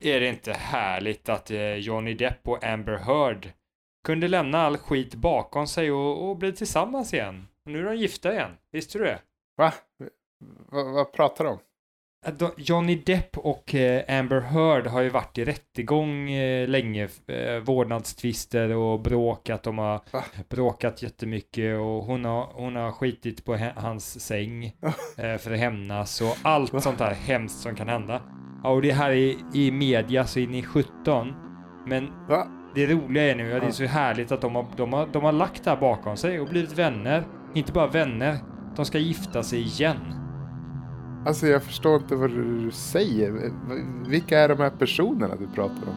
är det inte härligt att eh, Johnny Depp och Amber Heard kunde lämna all skit bakom sig och, och bli tillsammans igen? Och nu är de gifta igen, visste du det? Va? Va vad pratar du om? Johnny Depp och eh, Amber Heard har ju varit i rättegång eh, länge, vårdnadstvister och bråkat. De har Va? bråkat jättemycket och hon har, hon har skitit på hans säng för att hämnas och allt sånt där hemskt som kan hända. Ja, och det här är i media så in i 17. Men Va? det roliga är nu att det är Ja. så härligt att de har, de, har, de har lagt det här bakom sig och blivit vänner. Inte bara vänner, de ska gifta sig igen. Alltså jag förstår inte vad du säger. Vilka är de här personerna du pratar om?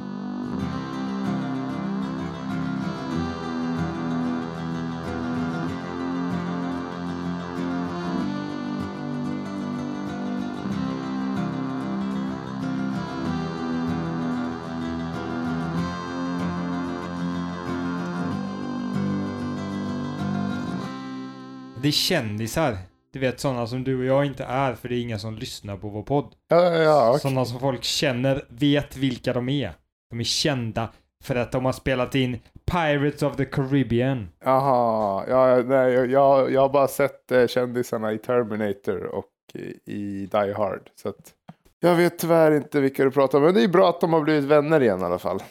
Är kändisar. Du vet sådana som du och jag inte är för det är inga som lyssnar på vår podd. Ja, ja, okej. Sådana som folk känner, vet vilka de är. De är kända för att de har spelat in Pirates of the Caribbean. Jaha, ja, nej, jag, jag, har bara sett eh, kändisarna i Terminator och i, i Die Hard. Så att jag vet tyvärr inte vilka du pratar om. Men det är bra att de har blivit vänner igen i alla fall.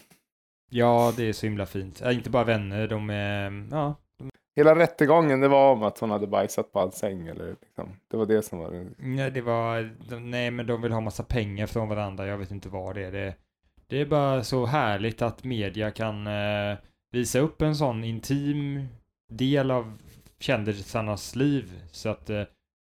Ja, det är så himla fint. Äh, inte bara vänner, de är, ja. Hela rättegången det var om att hon hade bajsat på hans säng. Eller, liksom. Det var det som var Nej, det var, de, nej men de vill ha massa pengar från varandra, jag vet inte vad det är. Det, det är bara så härligt att media kan eh, visa upp en sån intim del av kändisarnas liv så att eh,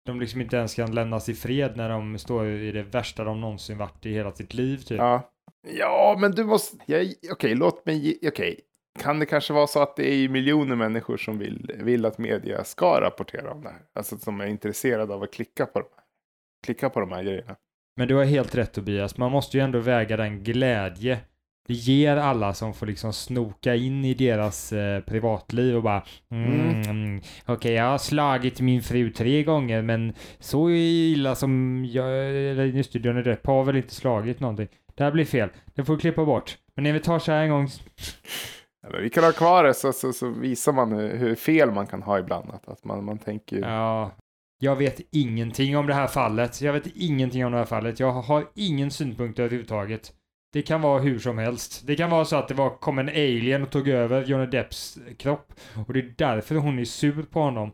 de liksom inte ens kan lämnas i fred när de står i det värsta de någonsin varit i hela sitt liv typ. Ja. Ja, men du måste... Ja, Okej, låt mig... Okej. Kan det kanske vara så att det är miljoner människor som vill, vill att media ska rapportera om det här? Alltså som är intresserade av att klicka på de klicka på de här grejerna. Men du har helt rätt Tobias, man måste ju ändå väga den glädje det ger alla som får liksom snoka in i deras eh, privatliv och bara mm, mm. Okej, jag har slagit min fru tre gånger men så illa som jag, eller just det, Johnny Depp har väl inte slagit någonting. Det här blir fel, det får klippa bort. Men när vi tar så här en gång Ja, vi kan ha kvar det så, så, så visar man hur, hur fel man kan ha ibland. Att, att man, man tänker ju... Ja, jag vet ingenting om det här fallet. Jag vet ingenting om det här fallet. Jag har ingen synpunkt överhuvudtaget. Det kan vara hur som helst. Det kan vara så att det var, kom en alien och tog över Johnny Depps kropp. Och det är därför hon är sur på honom.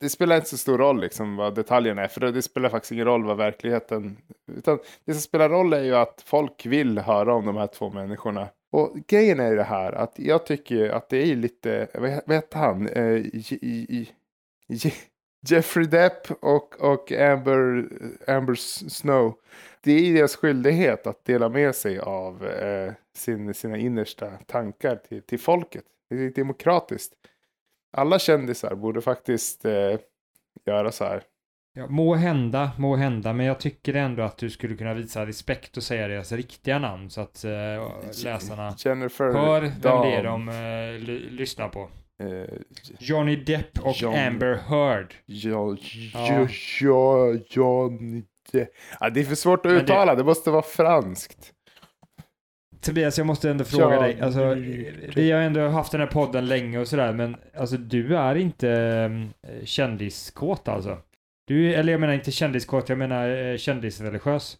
Det spelar inte så stor roll liksom vad detaljerna är. För det, det spelar faktiskt ingen roll vad verkligheten... Utan det som spelar roll är ju att folk vill höra om de här två människorna. Och grejen är ju det här att jag tycker att det är lite... Vad hette heter han? Eh, Jeffrey Depp och, och Amber, Amber Snow. Det är deras skyldighet att dela med sig av eh, sin, sina innersta tankar till, till folket. Det är demokratiskt. Alla kändisar borde faktiskt eh, göra så här. Ja, må hända, må hända, men jag tycker ändå att du skulle kunna visa respekt och säga deras riktiga namn så att eh, läsarna Jennifer hör vem det är de ly- lyssnar på. Eh, Johnny Depp och John- Amber Heard. ja, Ja. ja, Johnny Depp. ja, det är för svårt att Men det- uttala, det måste vara franskt. Tobias, jag måste ändå fråga Ja, dig. Alltså, vi har ändå haft den här podden länge och sådär, men alltså du är inte äh, kändiskåt alltså? Du, eller jag menar inte kändiskåt, jag menar äh, kändisreligiös.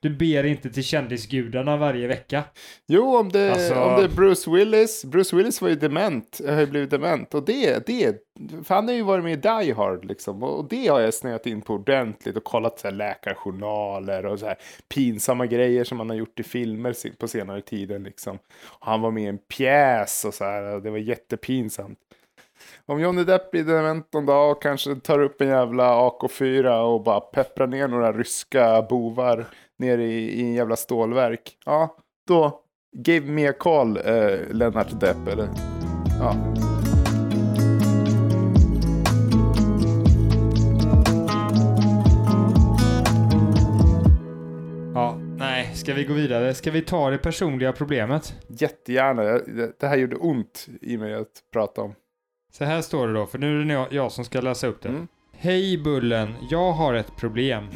Du ber inte till kändisgudarna varje vecka. Jo, om det, Alltså- om det är Bruce Willis. Bruce Willis var ju dement, har ju blivit dement. Och det, det, för han har ju varit med i Die Hard liksom. Och det har jag snöat in på ordentligt och kollat så här läkarjournaler och så här pinsamma grejer som han har gjort i filmer på senare tiden liksom. Och han var med i en pjäs och så här, och det var jättepinsamt. Om Johnny Depp blir dement en dag och kanske tar upp en jävla AK4 och bara pepprar ner några ryska bovar ner i, i en jävla stålverk. Ja, då give me a call, eh, Lennart Depp. Eller, ja. Ja, nej, ska vi gå vidare? Ska vi ta det personliga problemet? Jättegärna. Det här gjorde ont i mig att prata om. Så här står det då, för nu är det jag- som ska läsa upp det. Mm. Hej Bullen, jag har ett problem.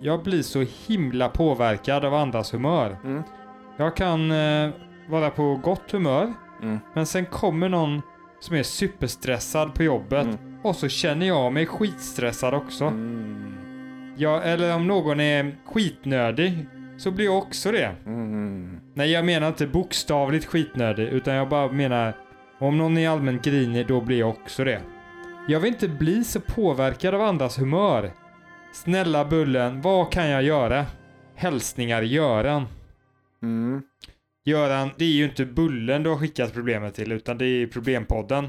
Jag blir så himla påverkad av andras humör. Mm. Jag kan eh, vara på gott humör, Mm. men sen kommer någon som är superstressad på jobbet Mm. och så känner jag mig skitstressad också. Mm. Ja, eller om någon är skitnödig så blir jag också det. Mm. Nej, jag menar inte bokstavligt skitnödig, utan jag bara menar om någon är allmänt grinig, då blir jag också det. Jag vill inte bli så påverkad av andras humör. Snälla Bullen, vad kan jag göra? Hälsningar Göran. Mm. Göran, det är ju inte Bullen du har skickat problemet till, utan det är problempodden.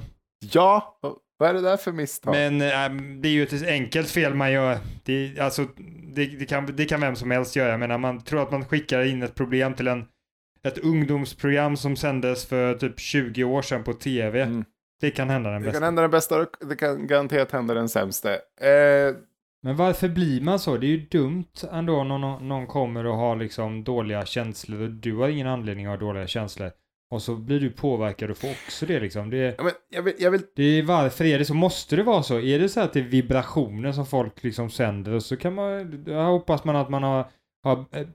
Ja, vad är det där för misstag? Men äh, det är ju ett enkelt fel man gör. Det, alltså, det, det, kan, det kan vem som helst göra. Jag menar, man tror att man skickar in ett problem till en, ett ungdomsprogram som sändes för typ 20 år sedan på tv. Mm. Det kan hända den Det bästa. kan hända den bästa och det kan garanterat hända den sämsta. Eh, Men varför blir man så? Det är ju dumt ändå om någon, någon kommer och har liksom dåliga känslor och du har ingen anledning att ha dåliga känslor. Och så blir du påverkad och får också det liksom. Det, ja, men jag, vill, jag vill... det är varför är det så? Måste det vara så? Är det så att det är vibrationer som folk liksom sänder och så kan man, jag hoppas man att man har, har eh,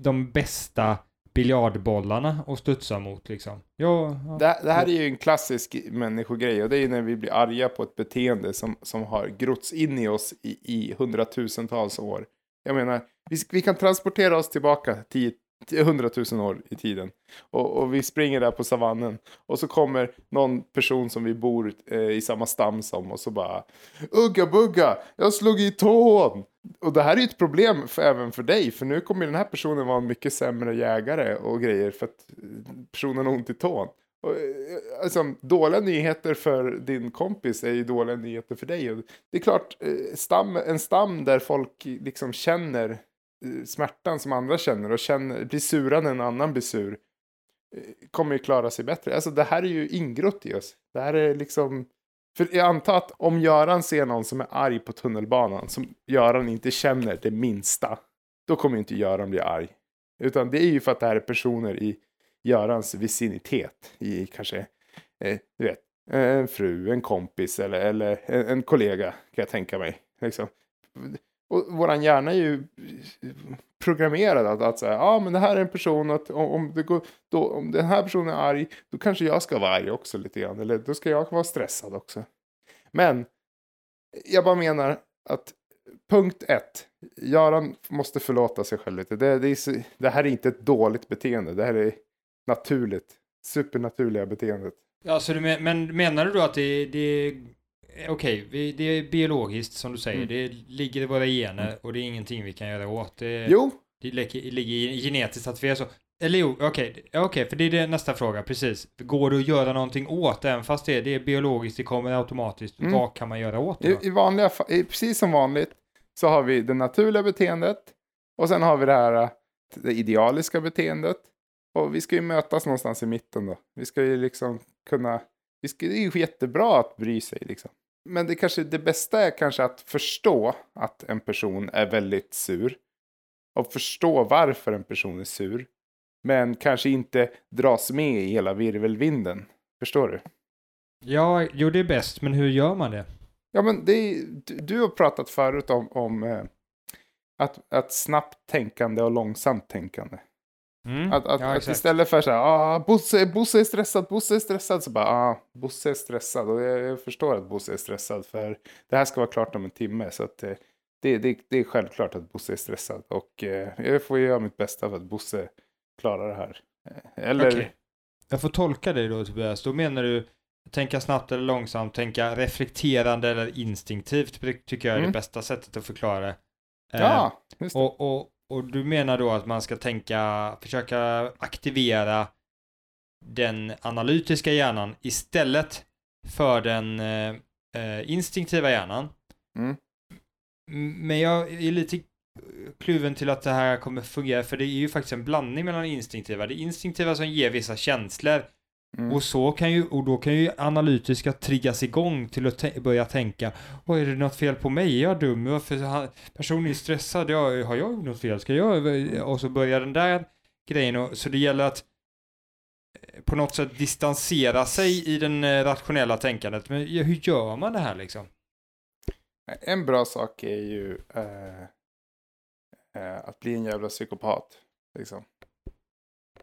de bästa biljardbollarna och studsa mot liksom. Ja, ja. Det, det här är ju en klassisk människogrej och det är ju när vi blir arga på ett beteende som, som har grotts in i oss i, i hundratusentals år. Jag menar, vi, vi kan transportera oss tillbaka 10 hundratusen år i tiden. Och, och vi springer där på savannen. Och så kommer någon person som vi bor eh, i samma stam som och så bara Ugga bugga, jag slog i tån! Och det här är ju ett problem för, även för dig. För nu kommer den här personen vara en mycket sämre jägare och grejer för att eh, personen har ont i tån. Och, eh, alltså, dåliga nyheter för din kompis är ju dåliga nyheter för dig. Och det är klart, eh, stam, en stam där folk liksom känner Eh, smärtan som andra känner och känner, blir sura när en annan blir sur eh, kommer ju klara sig bättre. Alltså det här är ju ingrott i oss. Det här är liksom... För jag antar att om Göran ser någon som är arg på tunnelbanan som Göran inte känner det minsta, då kommer ju inte Göran bli arg. Utan det är ju för att det här är personer i Görans vicinitet. I kanske, eh, du vet, en fru, en kompis eller, eller en, en kollega kan jag tänka mig. Liksom. Och våran hjärna är ju programmerad att, att säga, ja men det här är en person, att om, om, det går, då, om den här personen är arg, då kanske jag ska vara arg också lite grann. Eller då ska jag vara stressad också. Men jag bara menar att punkt ett, Göran måste förlåta sig själv lite. Det, det, är, det här är inte ett dåligt beteende, det här är naturligt. Supernaturliga beteendet. Ja, så du men, men menar du då att det, det är okej, vi- det är biologiskt som du säger, Mm. det ligger i våra gener och det är ingenting vi kan göra åt. Det, Jo, det ligger, genetiskt att vi är så. Eller jo, okej, ja, okej, för det är det nästa fråga, precis. Går det att göra någonting åt, även fast det, det är biologiskt, det kommer automatiskt, Mm. vad kan man göra åt det då? I, i vanliga i, precis som vanligt så har vi det naturliga beteendet och sen har vi det här det idealiska beteendet. Och vi ska ju mötas någonstans i mitten då. Vi ska ju liksom kunna, vi ska, det är ju jättebra att bry sig liksom. Men det kanske, det bästa är kanske att förstå att en person är väldigt sur. Och förstå varför en person är sur. Men kanske inte dras med i hela virvelvinden. Förstår du? Ja, jo det är bäst, men hur gör man det? Ja, men det är, du, du har pratat förut om, om eh, att, att snabbt tänkande och långsamt tänkande. Mm. Att, att, ja, att istället för så här, ah, Bosse, Bosse är stressad, Bosse är stressad, så bara, ah, Bosse är stressad. Och jag, jag förstår att Bosse är stressad, för det här ska vara klart om en timme. Så att, eh, det, det, det är självklart att Bosse är stressad. Och eh, jag får göra mitt bästa för att Bosse klarar det här. Eh, Eller, Okej. Jag får tolka dig då Tobias, då menar du tänka snabbt eller långsamt, tänka reflekterande eller instinktivt, det tycker jag är Mm. det bästa sättet att förklara det. Eh, ja, just det. Och, och, och du menar då att man ska tänka, försöka aktivera den analytiska hjärnan istället för den eh, eh, instinktiva hjärnan. Mm. Men jag är lite kluven till att det här kommer fungera, för det är ju faktiskt en blandning mellan instinktiva. Det instinktiva som ger vissa känslor Mm. och så kan ju, och då kan ju analytiska triggas igång till att börja tänka Oj, är det något fel på mig? Är jag dum? Varför han, personen är stressad? Ja, har jag gjort något fel? Ska jag? Och så börjar den där grejen och, så det gäller att eh, på något sätt distansera sig i den eh, rationella tänkandet. Men hur gör man det här liksom? En bra sak är ju eh, eh, att bli en jävla psykopat. Liksom.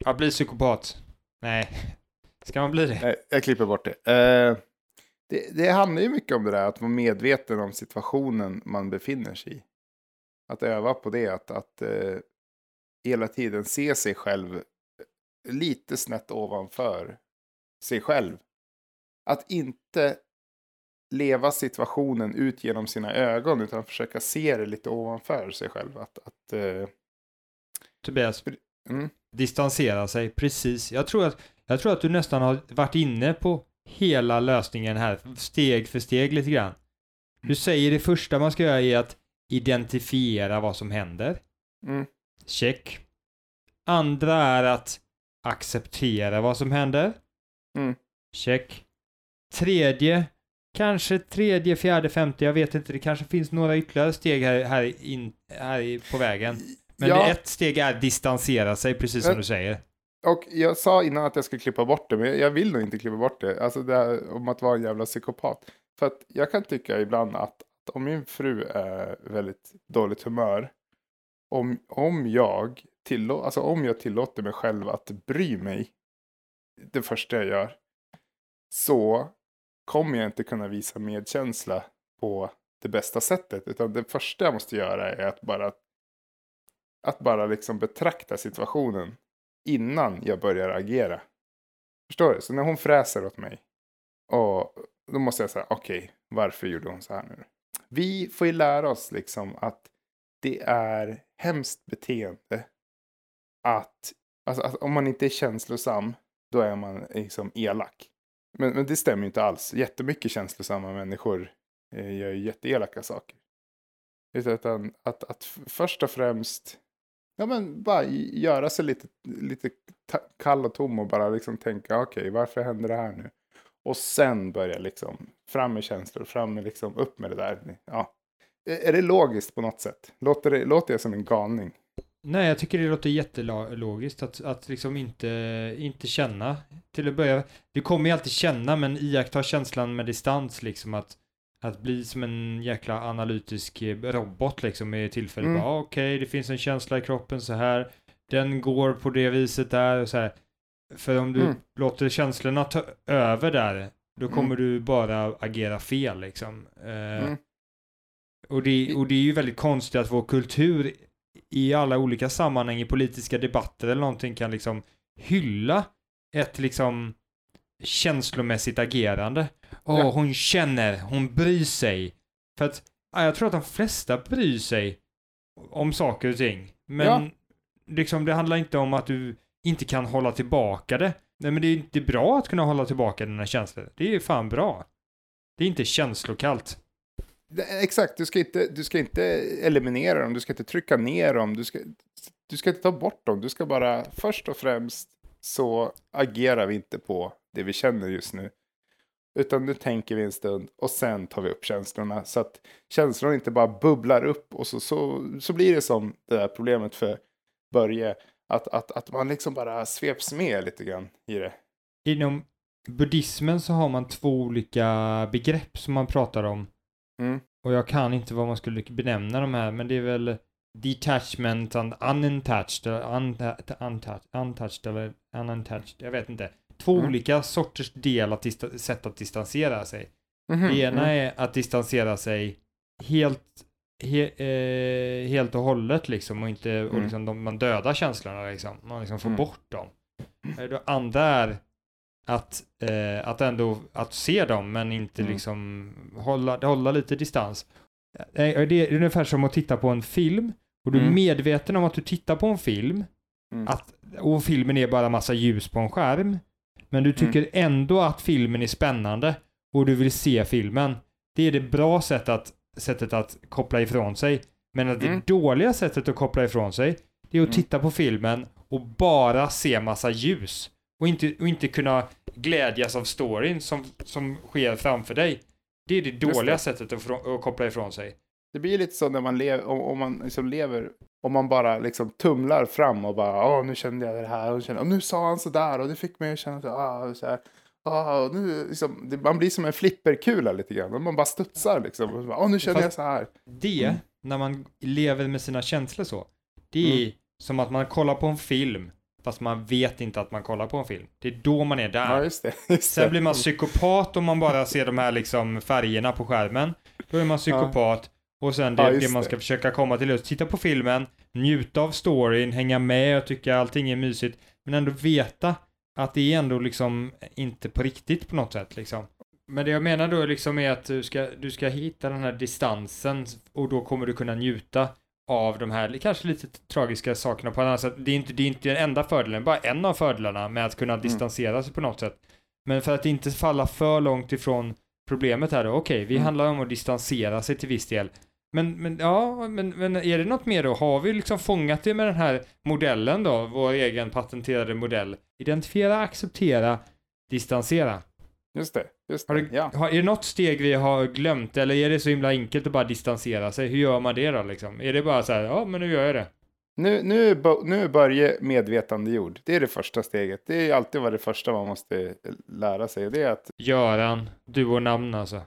Att bli psykopat? Nej. Ska man bli det? Nej, jag klipper bort det. Eh, det. Det handlar ju mycket om det där att vara medveten om situationen man befinner sig i. Att öva på det, att, att eh, hela tiden se sig själv lite snett ovanför sig själv. Att inte leva situationen ut genom sina ögon utan försöka se det lite ovanför sig själv. Att, att, eh, Tobias, mm, distansera sig, precis. Jag tror, att, jag tror att du nästan har varit inne på hela lösningen här, steg för steg lite grann. Du säger det första man ska göra är att identifiera vad som händer. mm, Check. Andra är att acceptera vad som händer. Mm. Check. Tredje, kanske tredje, fjärde, femte, jag vet inte, det kanske finns några ytterligare steg här, här, in, här på vägen. Men Ja. ett steg är att distansera sig, precis som Men- du säger. Och jag sa innan att jag skulle klippa bort det, men jag vill nog inte klippa bort det. Alltså det här om att vara en jävla psykopat. För att jag kan tycka ibland att, att om min fru är väldigt dåligt humör, om, om, jag tillå- alltså om jag tillåter mig själv att bry mig, det första jag gör, så kommer jag inte kunna visa medkänsla på det bästa sättet. Utan det första jag måste göra är att bara, att bara liksom betrakta situationen innan jag börjar agera. Förstår du? Så när hon fräser åt mig, och då måste jag säga, okej, varför gjorde hon så här nu? Vi får ju lära oss liksom att det är hemskt beteende att, alltså, att om man inte är känslosam, då är man liksom elak. Men, men det stämmer ju inte alls. Jättemycket känslosamma människor eh, gör ju jätteelaka saker. Utan att, att först och främst Ja men bara göra sig lite, lite kall och tom och bara liksom tänka okej varför händer det här nu? Och sen börja liksom fram med känslor, fram med liksom upp med det där. Ja. Är är det logiskt på något sätt? Låter, det, låter jag som en galning? Nej, jag tycker det låter jättelogiskt att, att liksom inte, inte känna till att börja. Du kommer ju alltid känna, men iaktta känslan med distans liksom att, att bli som en jäkla analytisk eh, robot liksom med tillfälle. Mm. Bara, Okej, det finns en känsla i kroppen så här. Den går på det viset där och så här. För om du Mm. låter känslorna ta över där, då Mm. kommer du bara agera fel liksom. Eh, Mm. och, det, och det är ju väldigt konstigt att vår kultur i alla olika sammanhang i politiska debatter eller någonting kan liksom hylla ett liksom känslomässigt agerande. Åh, Ja. hon känner, hon bryr sig. För att ja, jag tror att de flesta bryr sig om saker och ting. Men Ja. liksom det handlar inte om att du inte kan hålla tillbaka det. Nej men det är inte bra att kunna hålla tillbaka dina känslor. Det är ju fan bra. Det är inte känslokallt. Exakt, du ska, inte, du ska inte eliminera dem, du ska inte trycka ner dem, du ska, du ska inte ta bort dem, du ska bara först och främst så agerar vi inte på det vi känner just nu. Utan nu tänker vi en stund och sen tar vi upp känslorna. Så att känslorna inte bara bubblar upp och så, så, så blir det som det där problemet för Börje. Att, att, att man liksom bara sveps med lite grann i det. Inom buddhismen så har man två olika begrepp som man pratar om. Mm. Och jag kan inte vad man skulle benämna de här, men det är väl detachment and unattached, untouched, untouched eller unattached, jag vet inte. Två Mm. olika sorters del att sätt att distansera sig. Mhm, Det ena mm. är att distansera sig helt, he, eh, helt och hållet liksom och inte, och Mm. liksom de, man dödar känslorna liksom. Man liksom får Mm. bort dem. Eh, Det andra är att, eh, att ändå, att se dem men inte Mm. liksom hålla, hålla lite distans. Eh, Det är ungefär som att titta på en film och du är Mm. medveten om att du tittar på en film Mm. att, och filmen är bara massa ljus på en skärm. Men du tycker ändå att filmen är spännande och du vill se filmen. Det är det bra sättet att, sättet att koppla ifrån sig. Men att Mm. det dåliga sättet att koppla ifrån sig, det är att Mm. titta på filmen och bara se massa ljus. Och inte, och inte kunna glädjas av storyn som, som sker framför dig. Det är det dåliga det. sättet att, att koppla ifrån sig. Det blir lite så när man lever, om, om man liksom lever, om man bara liksom tumlar fram och bara, åh nu kände jag det här, och, kände, och nu sa han sådär och det fick mig att känna så, ah, och så här. Ah, och nu, liksom, det, man blir som en flipperkula lite grann. Man bara studsar liksom. Och bara, Åh, nu känner Fast- jag så här. Det, Mm. när man lever med sina känslor så, det är som att man kollar på en film fast man vet inte att man kollar på en film. Det är då man är där. Ja, just det. Just Sen blir man psykopat om man bara ser de här liksom färgerna på skärmen. Då är man psykopat. Och sen det, Ja, det man det. ska försöka komma till att titta på filmen, njuta av storyn, hänga med och tycka allting är mysigt. Men ändå veta att det är ändå liksom inte på riktigt på något sätt liksom. Men det jag menar då liksom är att du ska, du ska hitta den här distansen och då kommer du kunna njuta av de här kanske lite tragiska sakerna på ett annat sätt. Det är inte, det är inte den enda fördelen, bara en av fördelarna med att kunna distansera sig på något sätt. Men för att inte falla för långt ifrån problemet här då, okej, vi Mm. handlar om att distansera sig till viss del. Men, men ja, men, men är det något mer då? Har vi liksom fångat det med den här modellen då, vår egen patenterade modell? Identifiera, acceptera, distansera. Just det. Just Har det. du, Ja. har, är det något steg vi har glömt eller är det så himla enkelt att bara distansera sig? Hur gör man det då liksom? Är det bara så här, ja men nu gör jag det. Nu, nu, nu är Börje medvetandegjord. Det är det första steget. Det är alltid vad det första man måste lära sig. Det är att Göran, du och namn alltså.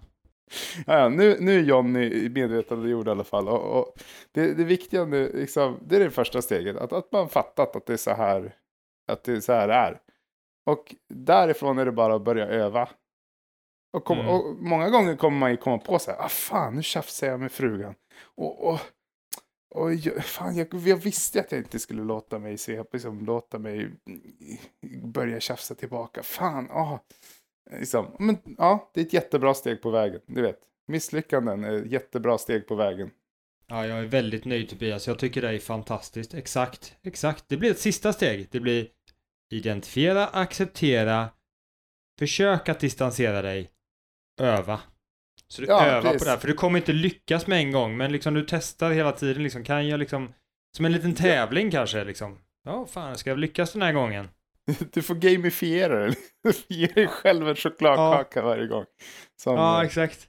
Ja, nu, nu är Johnny medvetandegjord i alla fall. Och, och det, det viktiga nu, liksom, det är det första steget. Att, att man fattat att det är så här, att det är så här är. Och därifrån är det bara att börja öva. Och, kom, Mm. och många gånger kommer man ju komma på så här, ah fan nu tjafsar jag med frugan. Och, och, och fan, jag, jag visste att jag inte skulle låta mig se, liksom, låta mig börja tjafsa tillbaka. Fan, ah. Liksom. Men ja, det är ett jättebra steg på vägen. Du vet, misslyckanden är ett jättebra steg på vägen. Ja, jag är väldigt nöjd Tobias. Jag tycker det är fantastiskt. Exakt, exakt. Det blir ett sista steg. Det blir identifiera, acceptera, försök att distansera dig, öva. Så du Ja, övar på precis. det här, för du kommer inte lyckas med en gång, men liksom du testar hela tiden liksom. Kan jag liksom, som en liten tävling kanske liksom. Ja, fan, ska jag lyckas den här gången? Du får gamifiera det. Ge dig själv en chokladkaka varje gång. Som, Ja, eh, exakt.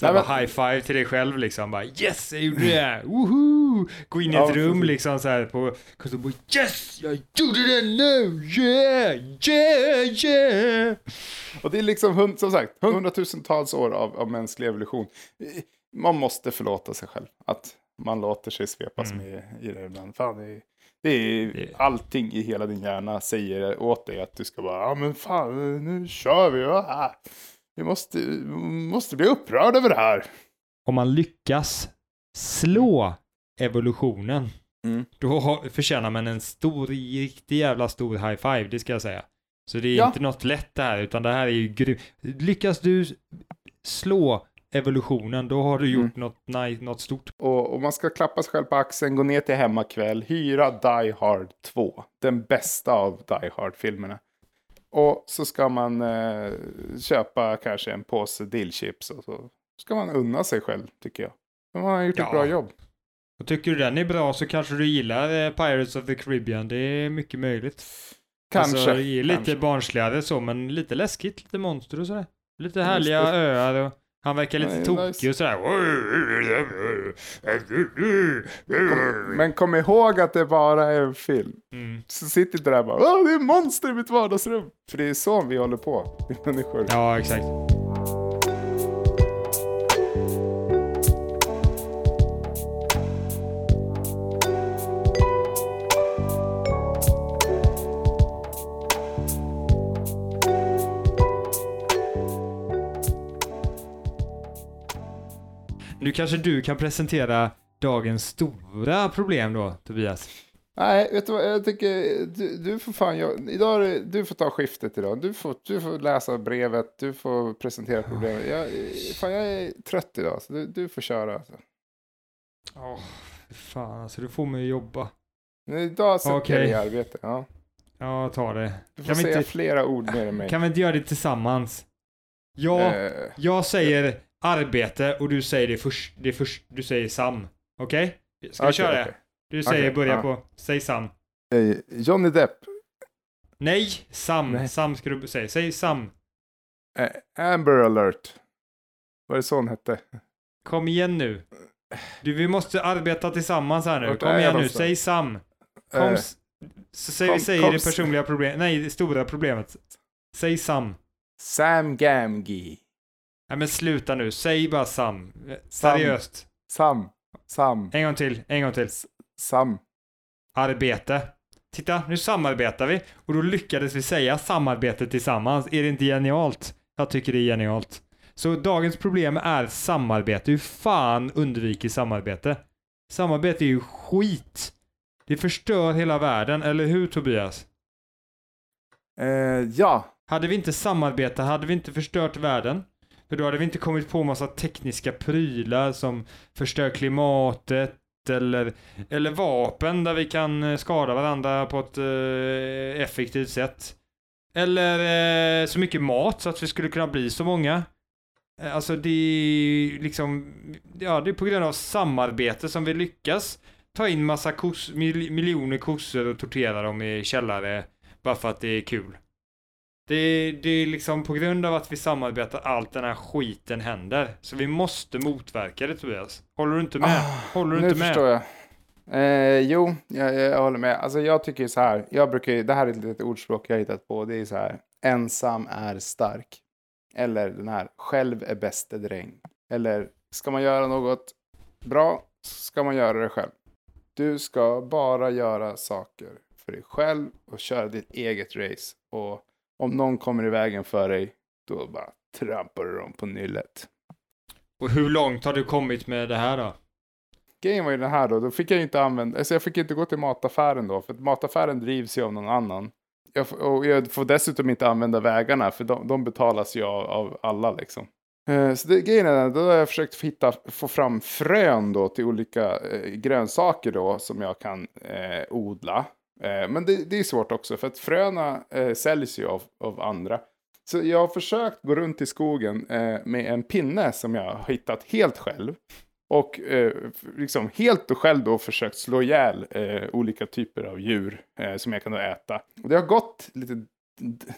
Så men- high five till dig själv liksom. Bara yes, jag gjorde det! Woho! Gå in i Ja, ett rum precis. liksom så här på och bara yes, jag gjorde det nu! Yeah, yeah, yeah! Och det är liksom, som sagt, hundratusentals år av, av mänsklig evolution. Man måste förlåta sig själv. Att man låter sig svepas Mm. med i det ibland. Fan, det, är, det är Det- allting i hela din hjärna säger åt dig att du ska bara, ja men fan, nu kör vi. Ah. Vi måste, måste bli upprörda över det här. Om man lyckas slå evolutionen, Mm. då förtjänar man en stor, riktig jävla stor high five, det ska jag säga. Så det är Ja. inte något lätt det här, utan det här är ju grymt. Lyckas du slå evolutionen, då har du gjort Mm. något, nej, något stort. Och, och man ska klappa sig själv på axeln, gå ner till hemmakväll, hyra Die Hard 2. Den bästa av Die Hard-filmerna. Och så ska man eh, köpa kanske en påse dillchips och så ska man unna sig själv, tycker jag. De har gjort Ja. ett bra jobb. Och tycker du den är bra så kanske du gillar eh, Pirates of the Caribbean, det är mycket möjligt. Kanske. Alltså, lite kanske. barnsligare så, men lite läskigt, lite monster och sådär. Lite härliga öar och han verkar lite Nej, tokig nice. och sådär. Men kom ihåg att det bara är en film. Mm. Så sitter inte där och bara Åh, det är monster i mitt vardagsrum. För det är så vi håller på, vi människor. Ja, exakt. Nu kanske du kan presentera dagens stora problem då, Tobias. Nej, vet du vad, jag tycker du, du får fan, jag, idag du får ta skiftet idag. Du får, du får läsa brevet, du får presentera problemet. Jag, fan, jag är trött idag, så du, du får köra. Alltså. Fy fan alltså, du får mig att jobba. Men idag sätter Okej. jag dig i arbete. Ja. Ja, ta det. Du får Kan säga inte- flera ord mer än mig. Kan vi inte göra det tillsammans? Ja, Eh, jag säger arbete och du säger det först, det först du säger Sam. Okej? Ska vi okej, köra det? Du säger Okej, börja ja. på, säg Sam. Eh, Johnny Depp, Nej, Sam. Nej. Sam ska du säga. Säg Sam. eh, Amber alert. Var det så hon hette? Kom igen nu. Du, vi måste arbeta tillsammans här nu. Vart Kom igen nu, säg Sam. Kom, Eh, s- så säg, kom- säg kom det personliga problemet. Nej, det stora problemet. Säg Sam. Sam Gamgee. Nej men sluta nu, säg bara Sam. Sam. Seriöst. Sam. Sam. En gång till, en gång till. Sam. Arbete. titta, nu samarbetar vi. Och då lyckades vi säga samarbete tillsammans. Är det inte genialt? Jag tycker det är genialt. Så dagens problem är samarbete. Hur fan undviker samarbete? Samarbete är ju skit. Det förstör hela världen, eller hur Tobias? Eh, ja, Hade vi inte samarbetat hade vi inte förstört världen. För då hade vi inte kommit på massa tekniska prylar som förstör klimatet eller, eller vapen där vi kan eh, skada varandra på ett eh, effektivt sätt. Eller eh, så mycket mat så att vi skulle kunna bli så många. Eh, Alltså det är liksom, ja det är på grund av samarbete som vi lyckas ta in massa kos, mil, miljoner kossor och tortera dem i källare bara för att det är kul. Det, det är liksom på grund av att vi samarbetar allt den här skiten händer. Så vi måste motverka det Tobias. Håller du inte med? Ah, Håller du nu inte med? förstår jag. Eh, jo, jag, jag håller med. Alltså jag tycker så här, jag brukar ju, det här är ett litet ordspråk jag hittat på, det är så här, ensam är stark. Eller den här, själv är bäste dräng. Eller, ska man göra något bra, ska man göra det själv. Du ska bara göra saker för dig själv och köra ditt eget race. Och om någon kommer i vägen för dig, då bara trampar du dem på nyllet. Och hur långt har du kommit med det här då? Grejen var ju den här då, då fick jag inte använda, alltså jag fick inte gå till mataffären då, för att mataffären drivs ju av någon annan. Jag, och jag får dessutom inte använda vägarna, för de, de betalas ju av, av alla liksom. Eh, Så det, grejen är den, då har jag försökt hitta, få fram frön då till olika eh, grönsaker då som jag kan eh, odla. Eh, men det, det är svårt också, för att fröna eh, säljs ju av, av andra. Så jag har försökt gå runt i skogen eh, med en pinne som jag har hittat helt själv. Och eh, liksom helt och själv då försökt slå ihjäl eh, olika typer av djur eh, som jag kan då äta. Och det har gått lite...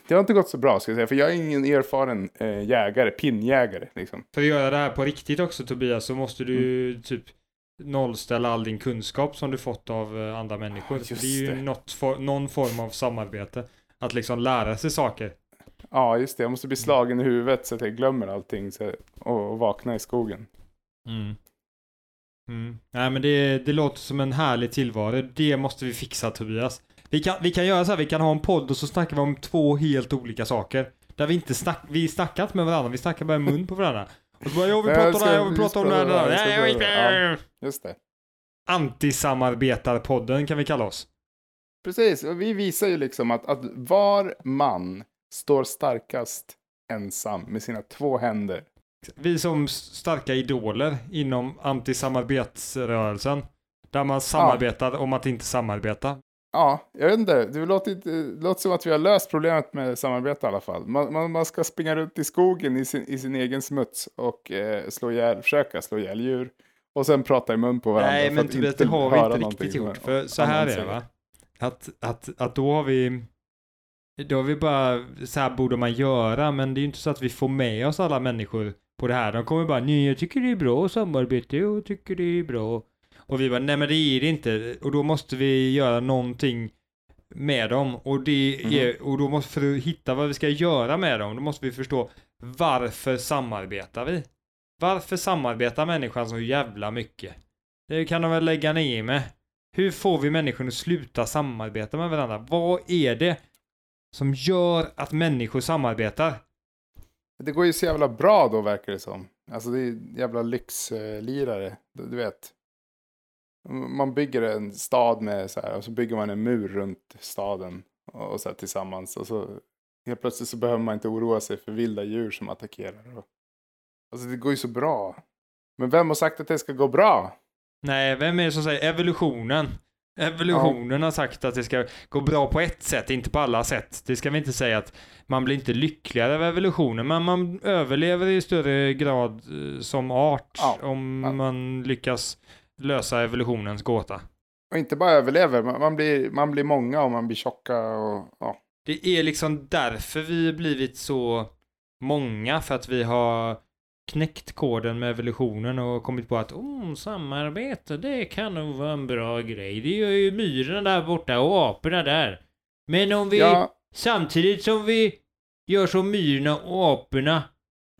Det har inte gått så bra ska jag säga, för jag är ingen erfaren jägare, pinnjägare liksom. För att göra det här på riktigt också Tobias så måste du ju typ nollställa all din kunskap som du fått av eh, andra människor. Just det är ju det. något for, någon form av samarbete. Att liksom lära sig saker. Ja, just det. Jag måste bli slagen i huvudet så att jag glömmer allting så, och, och vakna i skogen. Mm. Mm. Nej men det, det låter som en härlig tillvaro. Det måste vi fixa Tobias. Vi kan, vi kan göra så här, vi kan ha en podd och så snackar vi om två helt olika saker. Där vi inte snack, vi snackar inte med varandra, vi snackar bara i mun på varandra. Och så bara, jag vill prata om det här, jag vill vi prata om det här. Just det. Antisamarbetarpodden kan vi kalla oss. Precis, och vi visar ju liksom att, att var man står starkast ensam med sina två händer. Vi som starka idoler inom antisamarbetsrörelsen. Där man samarbetar om att inte samarbeta. Ja, jag vet inte. Det låter, inte- det låter som att vi har löst problemet med samarbete i alla fall. Man, man, man ska springa runt i skogen i sin, i sin egen smuts och eh, slå ihjäl, försöka slå ihjäl djur. Och sen prata i mun på varandra. Nej, men Tobias, det har vi inte riktigt gjort. För så här är det va. Att, att, att då har vi... Då har vi bara, så här borde man göra, men det är ju inte så att vi får med oss alla människor på det här. De kommer bara, nej jag tycker det är bra samarbete, jag tycker det är bra. Och vi bara, nej men det är det inte. Och då måste vi göra någonting med dem. Och, det är, och då måste, för att hitta vad vi ska göra med dem, då måste vi förstå varför samarbetar vi? Varför samarbetar människan så jävla mycket? Det kan de väl lägga ner med. Hur får vi människor att sluta samarbeta med varandra? Vad är det som gör att människor samarbetar? Det går ju så jävla bra då verkar det som. Alltså det är jävla lyxlirare. Du vet. Man bygger en stad med så här och så bygger man en mur runt staden. Och och så här tillsammans. Och så helt plötsligt så behöver man inte oroa sig för vilda djur som attackerar. Och, alltså det går ju så bra. Men vem har sagt att det ska gå bra? Nej, vem är det som säger evolutionen? Evolutionen har sagt att det ska gå bra på ett sätt, inte på alla sätt. Det ska vi inte säga att man blir inte lyckligare av evolutionen, men man överlever i större grad eh, som art Ja, om ja. man lyckas lösa evolutionens gåta. Och inte bara överlever, man, blir, man blir många och man blir tjocka och ja. Det är liksom därför vi blivit så många, för att vi har knäckt koden med evolutionen och kommit på att oh, samarbete, det kan nog vara en bra grej. Det gör ju myrorna där borta och aporna där. Men om vi, Ja, samtidigt som vi gör som myrorna och aporna,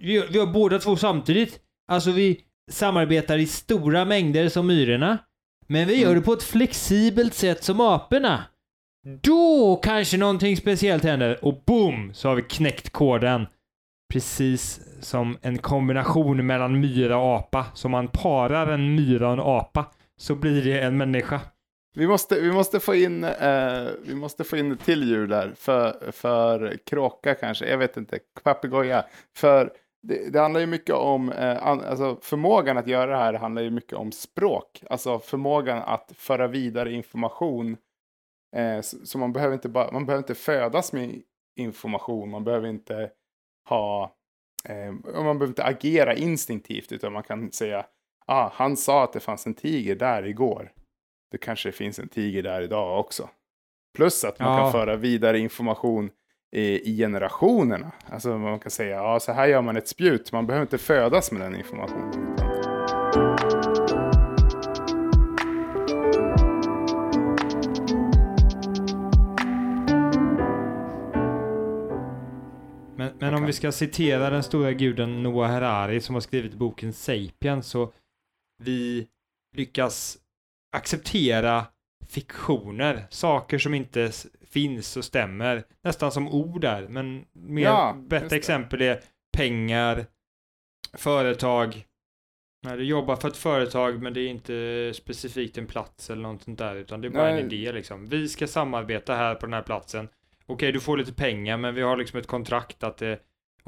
vi vi gör båda två samtidigt. Alltså vi samarbetar i stora mängder som myrorna, men vi gör Mm. det på ett flexibelt sätt som aporna. Då kanske någonting speciellt händer och boom så har vi knäckt koden. Precis som en kombination mellan myra och apa. Så man parar en myra och en apa så blir det en människa. Vi måste, vi måste få in, eh, vi måste få in ett till djur där. För, för kråka kanske, jag vet inte, papegoja. För det, det, handlar ju mycket om, eh, an, alltså förmågan att göra det här handlar ju mycket om språk. Alltså förmågan att föra vidare information. Eh, så, så, man behöver inte bara, man behöver inte födas med information, man behöver inte ha, eh, man behöver inte agera instinktivt utan man kan säga, ah, han sa att det fanns en tiger där igår. Det kanske finns en tiger där idag också. Plus att man ja. kan föra vidare information i, generationerna. Alltså man kan säga, ja så här gör man ett spjut. Man behöver inte födas med den informationen. Men, men om vi ska citera den stora guden Noah Harari som har skrivit boken Sapien så vi lyckas acceptera fiktioner, saker som inte finns och stämmer, nästan som ord där, men mer ja, bättre exempel är pengar, företag, när du jobbar för ett företag men det är inte specifikt en plats eller något sånt där utan det är bara Nej. en idé liksom. Vi ska samarbeta här på den här platsen. Okej, du får lite pengar men vi har liksom ett kontrakt att det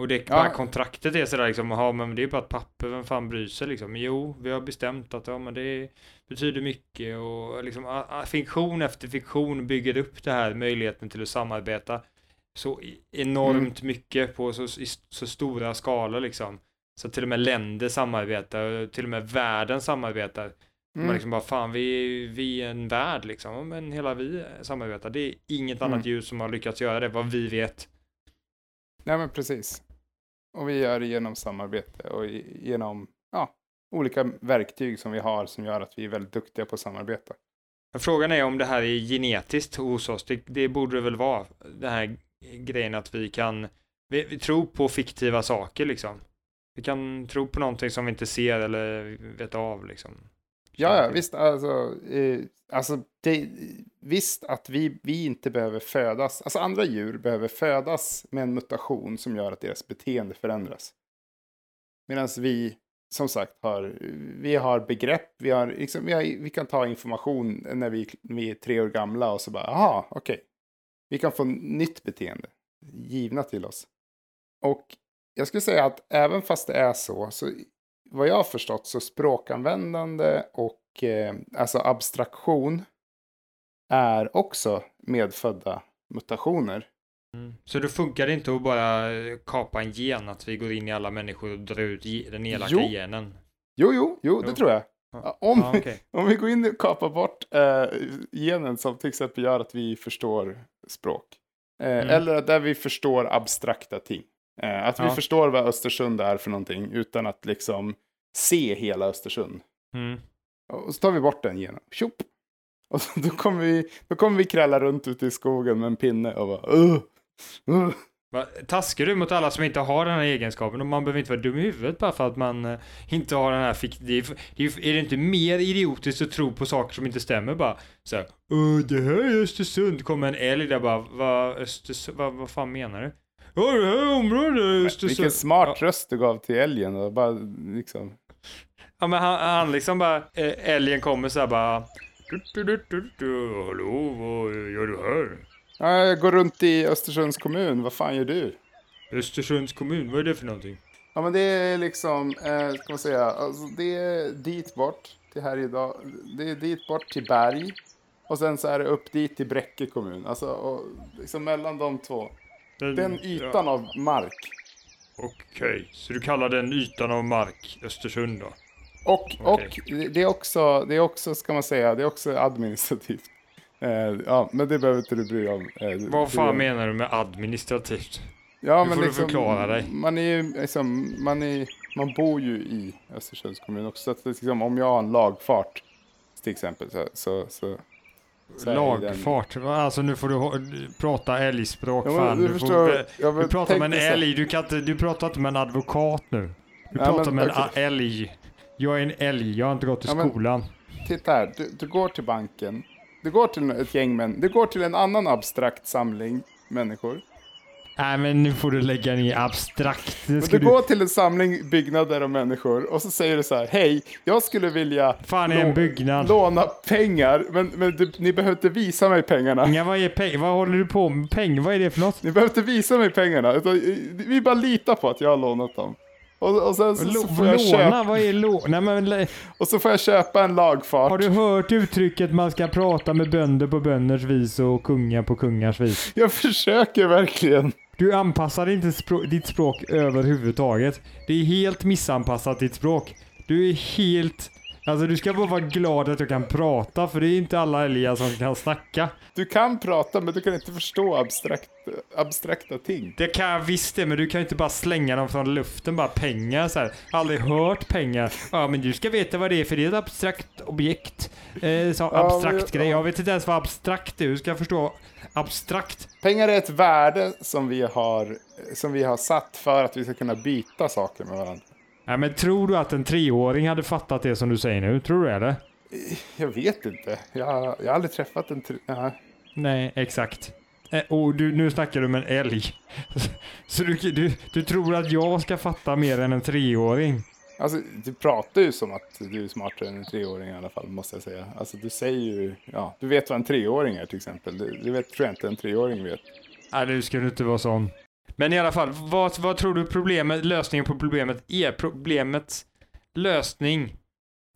och det ja. bara kontraktet är sådär liksom, ja men det är bara ett papper, vem fan bryr sig liksom? Jo, vi har bestämt att ja men det betyder mycket och liksom fiktion efter fiktion bygger upp det här möjligheten till att samarbeta så enormt mm. mycket på så, så stora skalor liksom. Så till och med länder samarbetar, till och med världen samarbetar. Mm. Man liksom bara, fan vi, vi är en värld liksom, men hela vi samarbetar. Det är inget mm. annat ljus som har lyckats göra det, vad vi vet. Nej men precis. Och vi gör det genom samarbete och genom ja, olika verktyg som vi har som gör att vi är väldigt duktiga på att samarbeta. Frågan är om det här är genetiskt hos oss. Det, det borde det väl vara. Den här grejen att vi kan vi, vi tror på fiktiva saker liksom. Vi kan tro på någonting som vi inte ser eller vet av liksom. Ja, ja visst. Alltså, eh, alltså det, visst att vi, vi inte behöver födas. Alltså andra djur behöver födas med en mutation som gör att deras beteende förändras. Medan vi, som sagt, har, vi har begrepp. Vi, har, liksom, vi, har, vi kan ta information när vi, vi är tre år gamla och så bara, aha, okej. Okay. Vi kan få nytt beteende givna till oss. Och jag skulle säga att även fast det är så, så vad jag har förstått så språkanvändande och eh, alltså abstraktion är också medfödda mutationer. Mm. Så det funkar inte att bara kapa en gen, att vi går in i alla människor och drar ut den elaka jo. genen? Jo, jo, jo, det tror jag. Ja. Om, ja, okay. om vi går in och kapar bort eh, genen som till exempel gör att vi förstår språk. Eh, mm. Eller där vi förstår abstrakta ting. Eh, att ja. vi förstår vad Östersund är för någonting utan att liksom se hela Östersund. Mm. Och så tar vi bort den genen. Tjopp! Och så, då, kommer vi, då kommer vi krälla runt ute i skogen med en pinne och bara uh, uh. Taskar du mot alla som inte har den här egenskapen? Och man behöver inte vara dum i huvudet bara för att man uh, inte har den här... Fick, det är, det är, är, det inte mer idiotiskt att tro på saker som inte stämmer bara? Så här, det här är Östersund. kommer en älg där bara, vad, Östersund, vad, vad fan menar du? Ja, det här området är Östersund. Vilken smart ja. röst du gav till älgen och bara liksom. Ja men han, han liksom bara, äh, älgen kommer så här bara. Du, du, du, du, du, hallå, vad gör du här? Ja, jag går runt i Östersunds kommun, vad fan gör du? Östersunds kommun, vad är det för någonting? Ja men det är liksom, eh, ska man säga, alltså det är dit bort till här idag. Det är dit bort till Berg. Och sen så är det upp dit till Bräcke kommun. Alltså och liksom mellan de två. Den, den ytan ja. av mark. Okej, okay. så du kallar den ytan av mark Östersund då? Och, okay. och det är också, det är också, ska man säga, det är också administrativt. Eh, ja, men det behöver inte du bry dig om. Eh, Vad fan menar du med administrativt? Ja, du men får liksom, du förklara dig. Man är ju liksom, man, är, man bor ju i Östersunds kommun också. Så att liksom, om jag har en lagfart till exempel så, så, så Lagfart? Alltså nu får du prata älgspråk ja, fan. Du, du, får, du pratar med en älg, du, kan inte, du pratar inte med en advokat nu. Du ja, pratar men, med okay. en älg. Jag är en älg, jag har inte gått i ja, skolan. Men, titta här, du, du, går till banken Du går till ett gäng män. Du går till en annan abstrakt samling människor. Nej men nu får du lägga ner abstrakt. Men ska du går till en samling byggnader och människor och så säger du så här. Hej, jag skulle vilja Fan en byggnad. låna pengar. Men, men du, ni behöver inte visa mig pengarna. Ja, vad är peng? Vad håller du på med? Peng? Vad är det för något? Ni behöver inte visa mig pengarna. Utan, vi bara litar på att jag har lånat dem. Och, och sen så, så, får jag Låna? köpa, Vad är låna? Men och så får jag köpa en lagfart. har du hört uttrycket man ska prata med bönder på bönders vis och kungar på kungars vis? Jag försöker verkligen. Du anpassar inte språ- ditt språk överhuvudtaget. Det är helt missanpassat ditt språk. Du är helt... Alltså du ska bara vara glad att du kan prata för det är inte alla älgar som kan snacka. Du kan prata men du kan inte förstå abstrakt, abstrakta ting. Det kan jag visst det, men du kan ju inte bara slänga dem från luften, bara pengar så här. Aldrig hört pengar. Ja, men du ska veta vad det är, för det är ett abstrakt objekt. Eh, så Ja, abstrakt grej. Jag vet inte ens vad abstrakt är. Du ska förstå abstrakt. Pengar är ett värde som vi har, som vi har satt för att vi ska kunna byta saker med varandra. Ja, men tror du att en treåring hade fattat det som du säger nu? Tror du det? Jag vet inte. Jag, jag har aldrig träffat en... Tri- ja. Nej, exakt. Eh, och du, nu snackar du med en älg. Så du, du, du tror att jag ska fatta mer än en treåring? Alltså, du pratar ju som att du är smartare än en treåring i alla fall, måste jag säga. Alltså, du säger ju... Ja, du vet vad en treåring är till exempel. Det, det vet, tror jag inte en treåring vet. Nej, nu ska du inte vara sån. Men i alla fall, vad, vad tror du problemet, lösningen på problemet är? Problemets lösning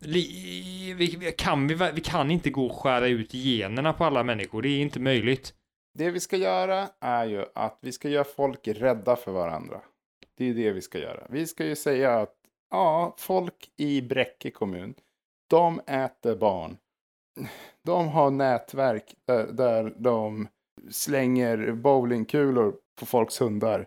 li, vi, vi, kan vi, vi kan inte gå och skära ut generna på alla människor. Det är inte möjligt. Det vi ska göra är ju att vi ska göra folk rädda för varandra. Det är det vi ska göra. Vi ska ju säga att ja, folk i Bräcke kommun, de äter barn. De har nätverk där, där de slänger bowlingkulor på folks hundar.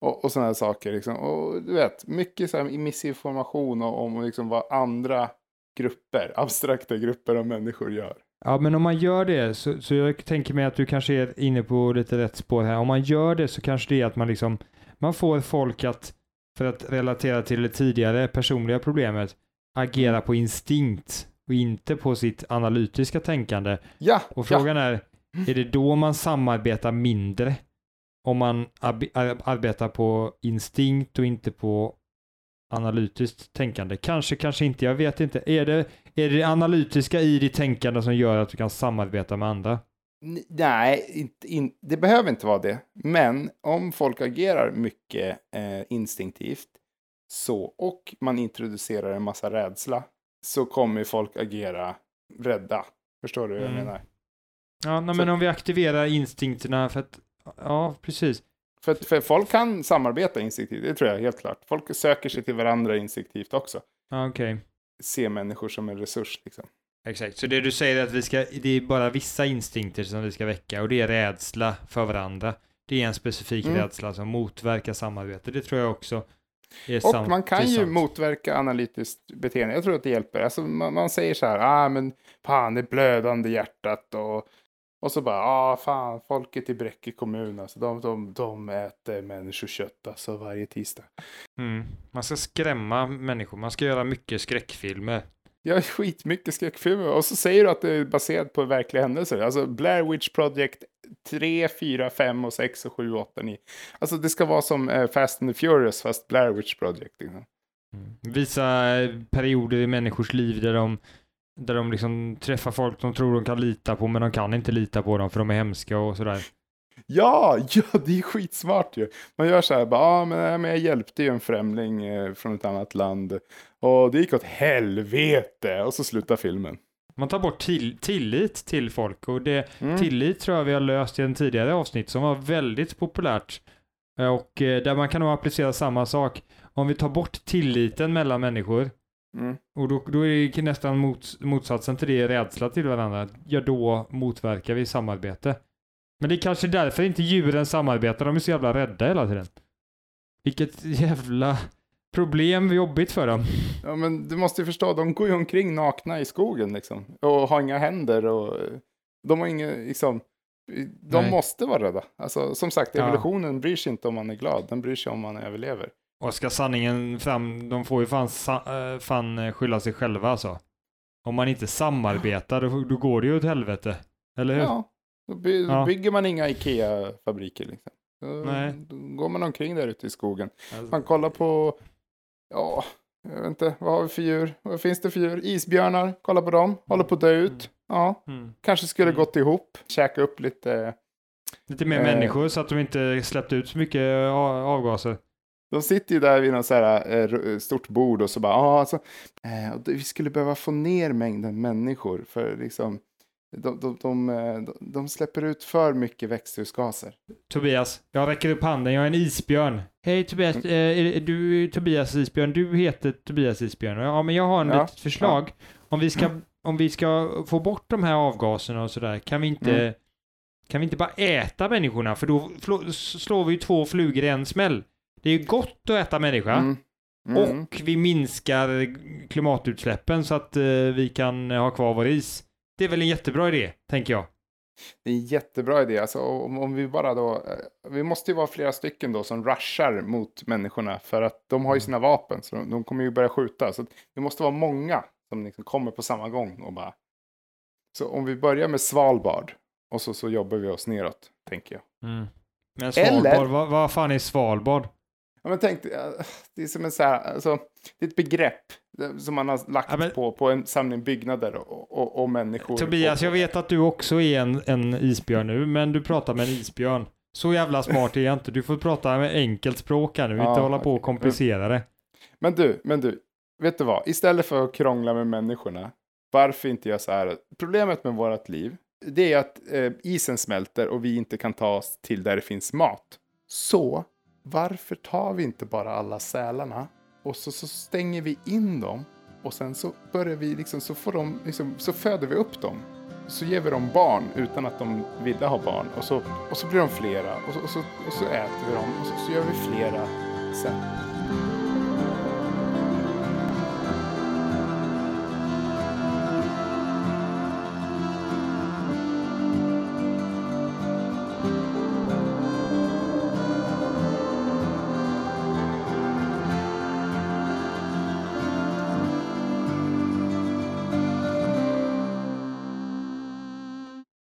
Och, och sådana saker. Liksom. Och du vet, mycket så här missinformation om, om liksom vad andra grupper, abstrakta grupper av människor gör. Ja, men om man gör det så, så jag tänker mig att du kanske är inne på lite rätt spår här. Om man gör det så kanske det är att man liksom, man får folk att, för att relatera till det tidigare personliga problemet, agera på instinkt och inte på sitt analytiska tänkande. Ja, Och ja. frågan är, är det då man samarbetar mindre? Om man ar- ar- arbetar på instinkt och inte på analytiskt tänkande? Kanske, kanske inte, jag vet inte. Är det, är det analytiska i ditt tänkande som gör att du kan samarbeta med andra? Nej, inte, in, det behöver inte vara det. Men om folk agerar mycket eh, instinktivt så, och man introducerar en massa rädsla så kommer folk agera rädda. Förstår du vad jag Mm. menar? Ja, nej, men om vi aktiverar instinkterna för att, ja, precis. För, för folk kan samarbeta instinktivt, det tror jag helt klart. Folk söker sig till varandra instinktivt också. Okej. Se människor som en resurs liksom. Exakt, så det du säger är att vi ska, det är bara vissa instinkter som vi ska väcka och det är rädsla för varandra. Det är en specifik Mm. rädsla som motverkar samarbete. Det tror jag också är Och sant. man kan är ju sant. motverka analytiskt beteende. Jag tror att det hjälper. Alltså man, man säger så här, ah men fan det är blödande hjärtat och, och så bara, ah fan folket i Bräcke kommun alltså de, de, de äter människokött alltså varje tisdag. Mm. Man ska skrämma människor, man ska göra mycket skräckfilmer. Har skitmycket skräckfilmer och så säger du att det är baserat på verkliga händelser. Alltså Blair Witch Project 3, 4, 5 och 6 och 7, 8, 9. Alltså det ska vara som eh, Fast and the Furious fast Blair Witch Project. Liksom. Visa eh, perioder i människors liv där de, där de liksom träffar folk de tror de kan lita på men de kan inte lita på dem för de är hemska och sådär. Ja, ja, det är skitsmart ju. Man gör så här, bara, ah, men, men jag hjälpte ju en främling eh, från ett annat land och det gick åt helvete och så slutar filmen. Man tar bort till, tillit till folk och det, Mm. tillit tror jag vi har löst i en tidigare avsnitt som var väldigt populärt. Och eh, där man kan nog applicera samma sak. Om vi tar bort tilliten mellan människor Mm. och då, då är nästan mot, motsatsen till det rädsla till varandra. Ja, då motverkar vi samarbete. Men det är kanske därför inte djuren samarbetar, de är så jävla rädda hela tiden. Vilket jävla problem jobbigt för dem. Ja, men du måste ju förstå, de går ju omkring nakna i skogen liksom. Och har inga händer och de har inga, liksom, de Nej. måste vara rädda. Alltså, som sagt, Ja. evolutionen bryr sig inte om man är glad, den bryr sig om man överlever. Och ska sanningen fram, de får ju fan, eh, fan eh, skylla sig själva alltså. om man inte samarbetar, då, då går det ju åt helvete. Eller hur? Ja, då, by Ja. bygger man inga Ikea-fabriker. Liksom. Då, Nej. då går man omkring där ute i skogen. Alltså, Man kollar på, ja, jag vet inte, vad har vi för djur? Vad finns det för djur? Isbjörnar, kolla på dem, håller på att dö ut. Ja, mm. kanske skulle Mm. gått ihop, käka upp lite. Lite mer Eh. människor så att de inte släppte ut så mycket avgaser. De sitter ju där vid något så här, eh, ru- stort bord och så bara, ja, alltså, eh, vi skulle behöva få ner mängden människor för liksom, de, de, de, eh, de, de släpper ut för mycket växthusgaser. Tobias, jag räcker upp handen, jag är en isbjörn. Hej Tobias, Mm. eh, du är Tobias Isbjörn, du heter Tobias Isbjörn. Ja, men jag har en Ja, litet förslag. Om, vi ska, om vi ska få bort de här avgaserna och sådär, kan vi inte, Mm. kan vi inte bara äta människorna? För då slår vi ju två flugor i en smäll. Det är ju gott att äta människa. Mm. Mm. Och vi minskar klimatutsläppen så att eh, vi kan ha kvar vår is. Det är väl en jättebra idé, tänker jag. Det är en jättebra idé. Alltså, om, om vi bara då, eh, vi måste ju vara flera stycken då som rushar mot människorna för att de har ju sina vapen så de, de kommer ju börja skjuta. Så det måste vara många som liksom kommer på samma gång och bara. Så om vi börjar med Svalbard och så, så jobbar vi oss neråt, tänker jag. Mm. Men Svalbard, Eller- vad, vad fan är Svalbard? Ja, men tänk, eh, det är som en så här, alltså, det är ett begrepp eh, som man har lagt Ja, men- på, på en samling byggnader och, och, och människor. Tobias, och, jag vet att du också är en, en isbjörn nu, men du pratar med en isbjörn. Så jävla smart är jag inte. Du får prata med enkelt språk här nu, Ja, inte hålla på och komplicera det. Men du, men du, vet du vad? Istället för att krångla med människorna, varför inte göra så här? Problemet med vårt liv, det är att eh, isen smälter och vi inte kan ta oss till där det finns mat. Så, varför tar vi inte bara alla sälarna och så, så stänger vi in dem och sen så börjar vi liksom, så får de, liksom, så föder vi upp dem. Så ger vi dem barn utan att de ville ha barn och så, och så blir de flera och så, och så, och så äter vi dem och så, så gör vi flera sen.